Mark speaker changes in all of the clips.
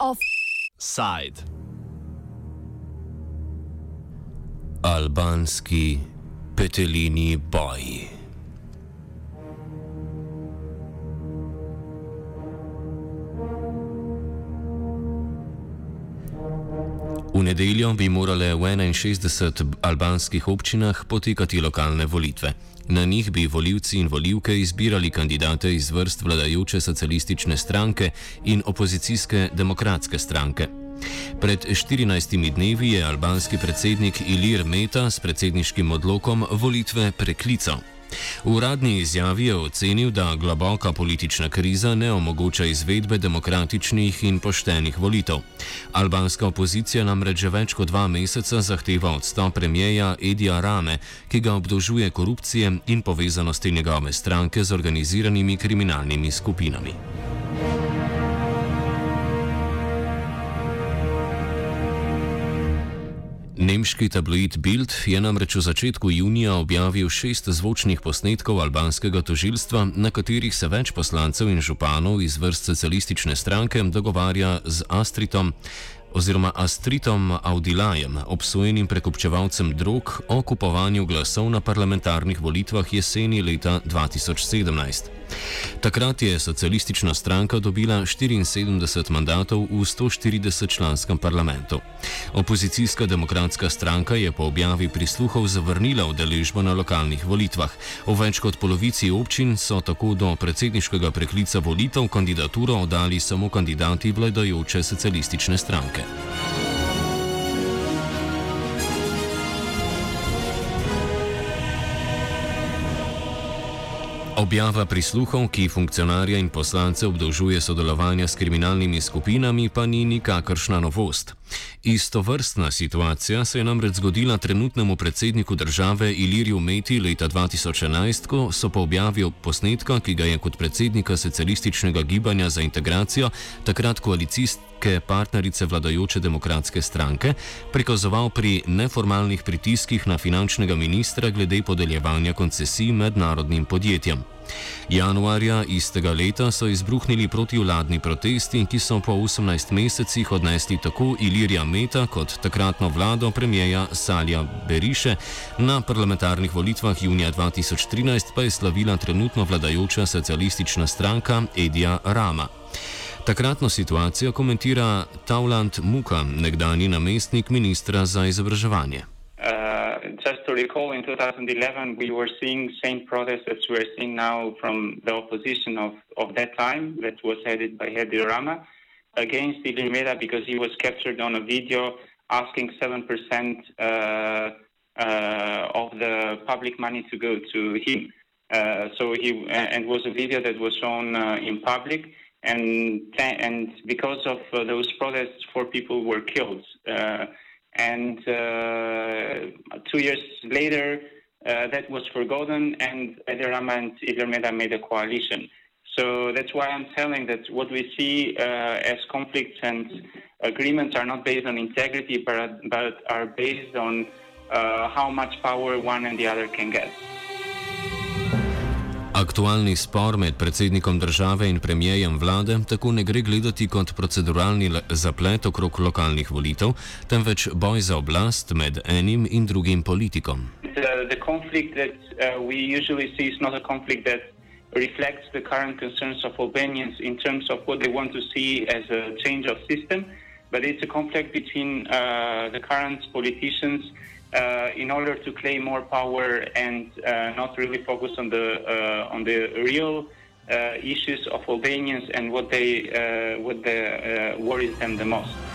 Speaker 1: Offside. Albanski petelini boji. V nedeljo bi morale v 61 albanskih občinah potekati lokalne volitve. Na njih bi voljivci in voljivke izbirali kandidate iz vrst vladajoče socialistične stranke in opozicijske demokratske stranke. Pred 14 dnevi je albanski predsednik Ilir Meta s predsedniškim odlokom volitve preklical. V uradni izjavi je ocenil, da globoka politična kriza ne omogoča izvedbe demokratičnih in poštenih volitev. Albanska opozicija namreč že več kot dva meseca zahteva odstop premijeja Edija Rame, ki ga obdožuje korupcije in povezanosti njegove stranke z organiziranimi kriminalnimi skupinami. Nemški tabloid Bild je namreč v začetku junija objavil šest zvočnih posnetkov albanskega tožilstva, na katerih se več poslancev in županov iz vrst socialistične stranke dogovarja z Astritom oziroma Astritom Audilajem, obsojenim prekupčevalcem drog o kupovanju glasov na parlamentarnih volitvah jeseni leta 2017. Takrat je socialistična stranka dobila 74 mandatov v 140 članskem parlamentu. Opozicijska demokratska stranka je po objavi prisluhov zavrnila udeležbo na lokalnih volitvah. V več kot polovici občin so tako do predsedniškega preklica volitev kandidaturo oddali samo kandidati vladajoče socialistične stranke. Objava prisluhov, ki funkcionarja in poslance obdolžuje sodelovanja s kriminalnimi skupinami, pa ni nikakršna novost. Isto vrstna situacija se je namreč zgodila trenutnemu predsedniku države Iliriju Meti leta 2011, ko so po objavi posnetka, ki ga je kot predsednika socialističnega gibanja za integracijo takrat koalicijske partnerice vladajoče demokratske stranke prikazoval pri neformalnih pritiskih na finančnega ministra glede podeljevanja koncesij mednarodnim podjetjem. Januarja istega leta so izbruhnili protivladni protesti, ki so po 18 mesecih odnesli tako Ilirija Meta kot takratno vlado premijeja Salja Beriše, na parlamentarnih volitvah junija 2013 pa je slavila trenutno vladajoča socialistična stranka Edija Rama. Takratno situacijo komentira Tauland Muka, nekdani namestnik ministra za izobraževanje.
Speaker 2: Just to recall, in 2011, we were seeing same protests as we're seeing now from the opposition of, of that time, that was headed by Hedi Rama, against Ilir Meda because he was captured on a video asking 7% uh, uh, of the public money to go to him. Uh, so he and was a video that was shown uh, in public, and and because of uh, those protests, four people were killed. And uh, two years later, uh, that was forgotten, and Ederama and Ilermeda made a coalition. So that's why I'm telling that what we see uh, as conflicts and agreements are not based on integrity, but, but are based on how much power one and the other can get.
Speaker 1: Aktualni spor med predsednikom države in premijejem vlade tako ne gre gledati kot proceduralni zaplet okrog lokalnih volitev, temveč boj za oblast med enim in drugim politikom.
Speaker 2: reflects the current concerns of Albanians in terms of what they want to see as a change of system, but it's a conflict between uh, the current politicians uh, in order to claim more power and uh, not really focus on the uh, on the real uh, issues of Albanians and what they uh, what the, worries them the most.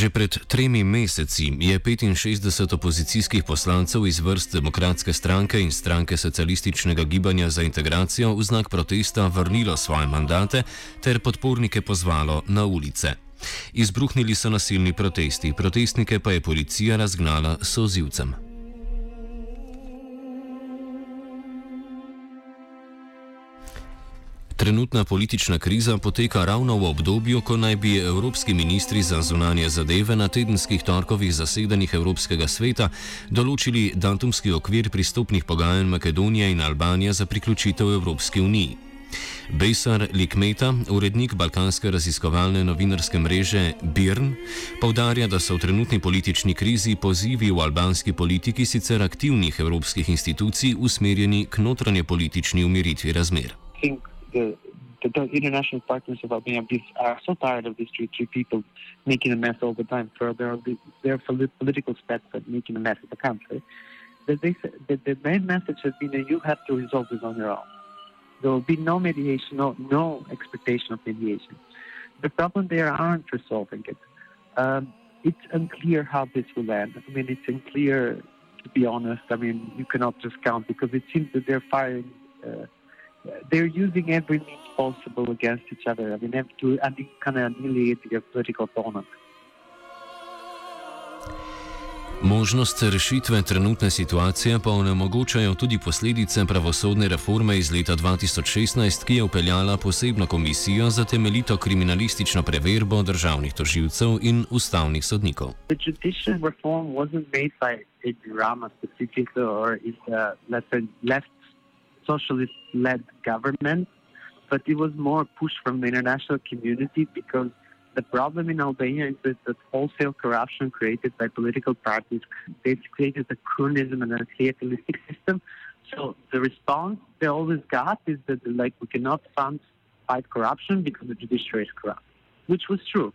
Speaker 1: Že pred tremi meseci je 65 opozicijskih poslancev iz vrst Demokratske stranke in stranke socialističnega gibanja za integracijo v znak protesta vrnilo svoje mandate ter podpornike pozvalo na ulice. Izbruhnili so nasilni protesti, protestnike pa je policija razgnala s ozivcem. Trenutna politična kriza poteka ravno v obdobju, ko naj bi evropski ministri za zunanje zadeve na tedenskih torkovih zasedanjih Evropskega sveta določili datumski okvir pristopnih pogajanj Makedonije in Albanije za priključitev Evropski uniji. Bejsar Likmeta, urednik balkanske raziskovalne novinarske mreže BIRN, povdarja, da so v trenutni politični krizi pozivi v albanski politiki sicer aktivnih evropskih institucij usmerjeni k notranje politični umiritvi razmer. Think
Speaker 3: the, the, the international partners of Albania are so tired of these three, three people making a mess all the time for their, their political steps at making a mess of the country. That they, the, the main message has been that you have to resolve this on your own. There will be no mediation, no, no expectation of mediation. The problem there aren't resolving it. Um, it's unclear how this will end. I mean, it's unclear, to be honest. I mean, you cannot just count because it seems that they're firing. Uh, they're using every means possible against each other. I mean, to kind of annihilate their political opponent.
Speaker 1: Možnost rešitve trenutne situacije pa onemogočajo tudi posledice pravosodne reforme iz leta 2016, ki je upeljala posebno komisijo za temeljito kriminalistično preverbo državnih toživcev in ustavnih sodnikov.
Speaker 3: Socialist-led government, but it was more push from the international community because the problem in Albania is that the wholesale corruption created by political parties they created a cronyism and a clientelistic system. So the response they always got is that like we cannot fund fight corruption because the judiciary is corrupt, which was true.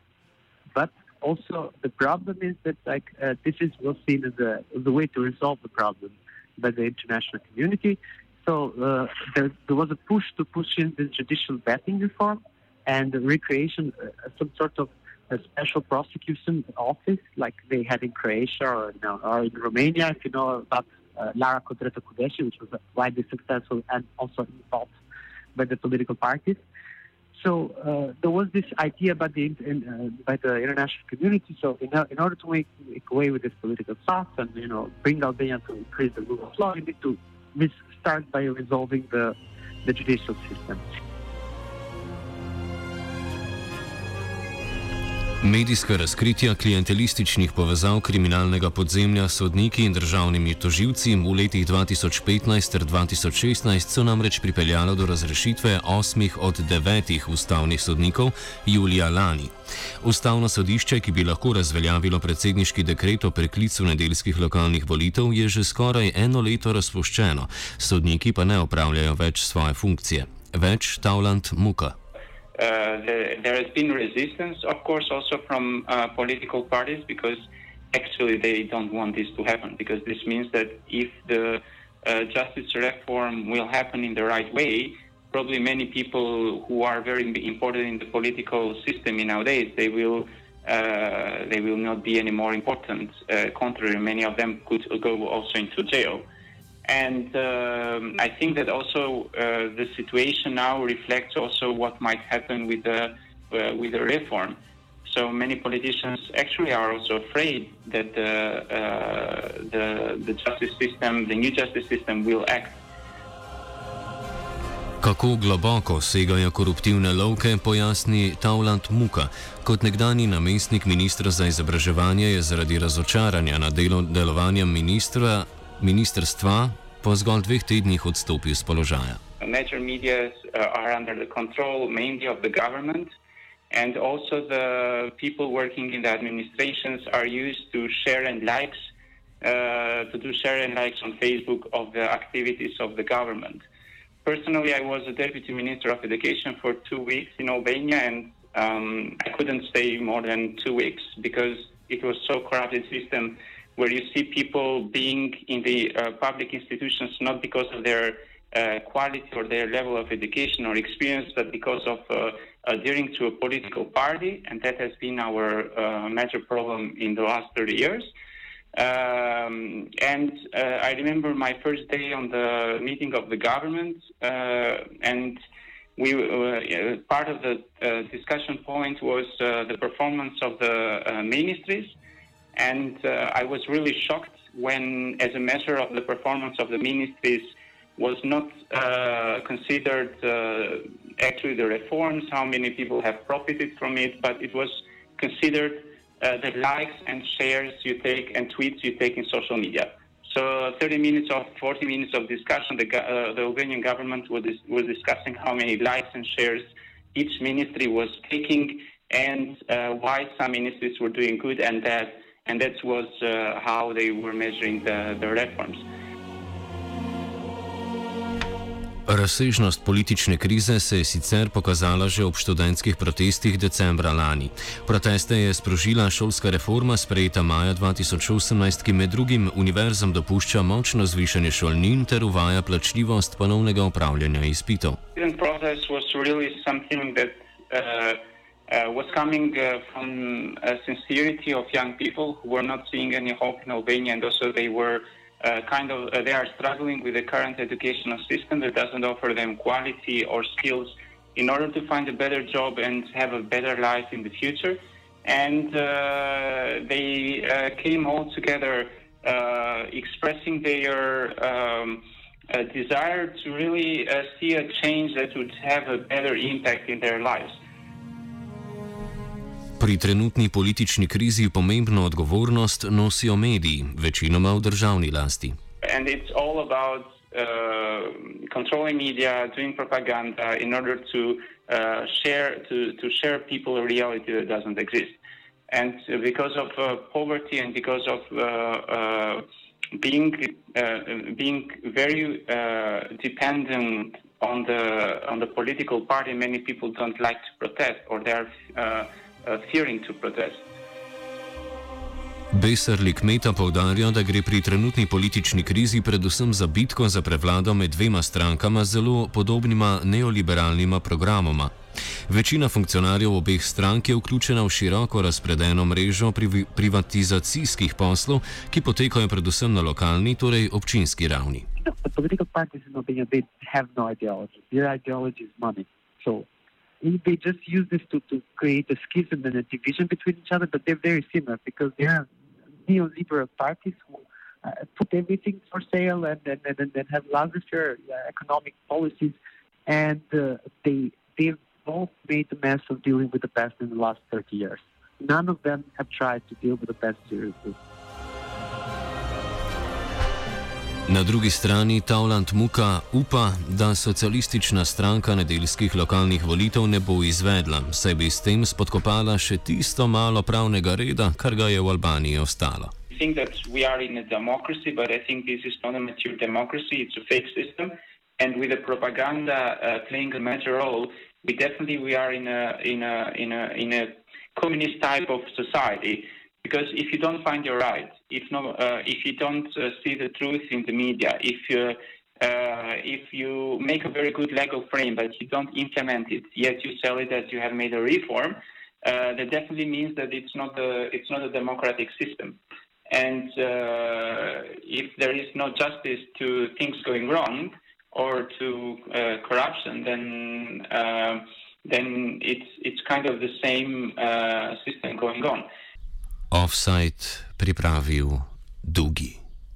Speaker 3: But also the problem is that like uh, this is was seen as the, as the way to resolve the problem by the international community. So uh, there, there, was a push to push in the judicial vetting reform and the recreation, uh, some sort of a special prosecution office like they had in Croatia or, you know, or in Romania, if you know about uh, Lara Kotreta Kudeshi, which was widely successful and also involved by the political parties. So uh, there was this idea by the in, uh, by the international community. So in, in order to make, make away with this political stuff and you know bring Albania to increase the rule of law, you need to start by resolving the, the judicial system.
Speaker 1: Medijska razkritja klientelističnih povezav kriminalnega podzemlja s sodniki in državnimi toživci v letih 2015 ter 2016 so namreč pripeljala do razrešitve osmih od devetih ustavnih sodnikov julija lani. Ustavno sodišče, ki bi lahko razveljavilo predsedniški dekret o preklicu nedeljskih lokalnih volitev, je že skoraj eno leto razpuščeno, sodniki pa ne opravljajo več svoje funkcije. Več Tauland Muka.
Speaker 2: Uh, there, there, has been resistance, of course, also from uh, political parties because actually they don't want this to happen because this means that if the uh, justice reform will happen in the right way, probably many people who are very important in the political system nowadays they will uh, they will not be any more important. Uh, contrary, many of them could go also into jail. And um, I think that also uh, the situation now reflects also what might happen with the uh, with the reform. So many politicians actually are also afraid that the, uh, the the justice system, the new justice system, will act.
Speaker 1: Kako globoko segajo koruptivne lovke, pojasni Taulant Muka. Kot nekdani namestnik ministra za izobraževanje je zaradi razočaranja nad delo, delovanjem ministra ministrstva po zgolj dveh tednih odstopil z položaja.
Speaker 2: Major media uh, are under the control mainly of the government, and also the people working in the administrations are used to share and likes, uh, to do share and likes on Facebook of the activities of the government. Personally, I was a deputy minister of education for two weeks in Albania, and um, I couldn't stay more than two weeks because it was so corrupted system where you see people being in the uh, public institutions not because of their uh, quality or their level of education or experience, but because of uh, adhering to a political party, and that has been our uh, major problem in the last 30 years. Um, and uh, I remember my first day on the meeting of the government, uh, and we part of the discussion point was the performance of the ministries, and I was really shocked when, as a measure of the performance of the ministries, was not uh, considered uh, actually the reforms, how many people have profited from it, but it was considered uh, the likes and shares you take and tweets you take in social media. So 30 minutes or 40 minutes of discussion, the, uh, the Albanian government was, was discussing how many likes and shares each ministry was taking and uh, why some ministries were doing good and that, and that was uh, how they were measuring the, the reforms.
Speaker 1: Razsežnost politične krize se je sicer pokazala že ob študentskih protestih decembra lani. Proteste je sprožila šolska reforma sprejeta maja 2018, ki med drugim univerzam dopušča močno zvišanje šolnin ter uvaja plačljivost ponovnega upravljanja izpitev.
Speaker 2: Uh, was coming uh, from a sincerity of young people who were not seeing any hope in Albania, and also they were uh, kind of uh, they are struggling with the current educational system that doesn't offer them quality or skills in order to find a better job and have a better life in the future. And uh, they uh, came all together uh, expressing their um, desire to really see a change that would have a better impact in their lives.
Speaker 1: Pri trenutni politični krizi pomembno odgovornost nosijo mediji, večinoma v državni lasti.
Speaker 2: And it's all about uh, controlling media, doing propaganda in order to uh, share to, to share people a reality that doesn't exist. And because of uh, poverty and because of uh, uh, being uh, being very uh, dependent on the on the political party, many people don't like to protest or they are. Uh, Uh, fearing to protest.
Speaker 1: Beserli kmeta povdarja, da gre pri trenutni politični krizi predvsem za bitko za prevlado med dvema strankama z zelo podobnima neoliberalnima programoma. Večina funkcionarjev obeh strank je vključena v široko razpredeno mrežo priv privatizacijskih poslov, ki potekajo predvsem na lokalni, torej občinski ravni. Politične Sloveniji nimajo ideologije. Njihova ideologija je money
Speaker 3: they just use this to, to create a schism and a division between each other, but they're very similar because they are neoliberal parties who uh, put everything for sale and then and, and, and, have laissez-faire uh, economic policies, and uh, they they've both made the mess of dealing with the past in the last 30 years. None of them have tried to deal with the past seriously.
Speaker 1: Na drugi strani Tauland Muka upa, da socialistična stranka nedeljskih lokalnih volitev ne bo izvedla, saj bi s tem spodkopala še tisto malo pravnega reda, kar ga je v Albaniji ostalo. think that we are in a democracy, but I think this is not a mature democracy. It's a fake system, and with the propaganda uh, playing a major role, we definitely we are in a in a in a in a communist type of society. Because if you don't find your right, if no, uh, if you don't uh, see the truth in the media, if you uh, if you make a very good legal frame but you don't implement it, yet you sell it as you have made a reform, uh, that definitely means that it's not a it's not a democratic system. And uh, if there is no justice to things going wrong or to uh, corruption, then then it's it's kind of the same system going on. Offside pripravil Dugi.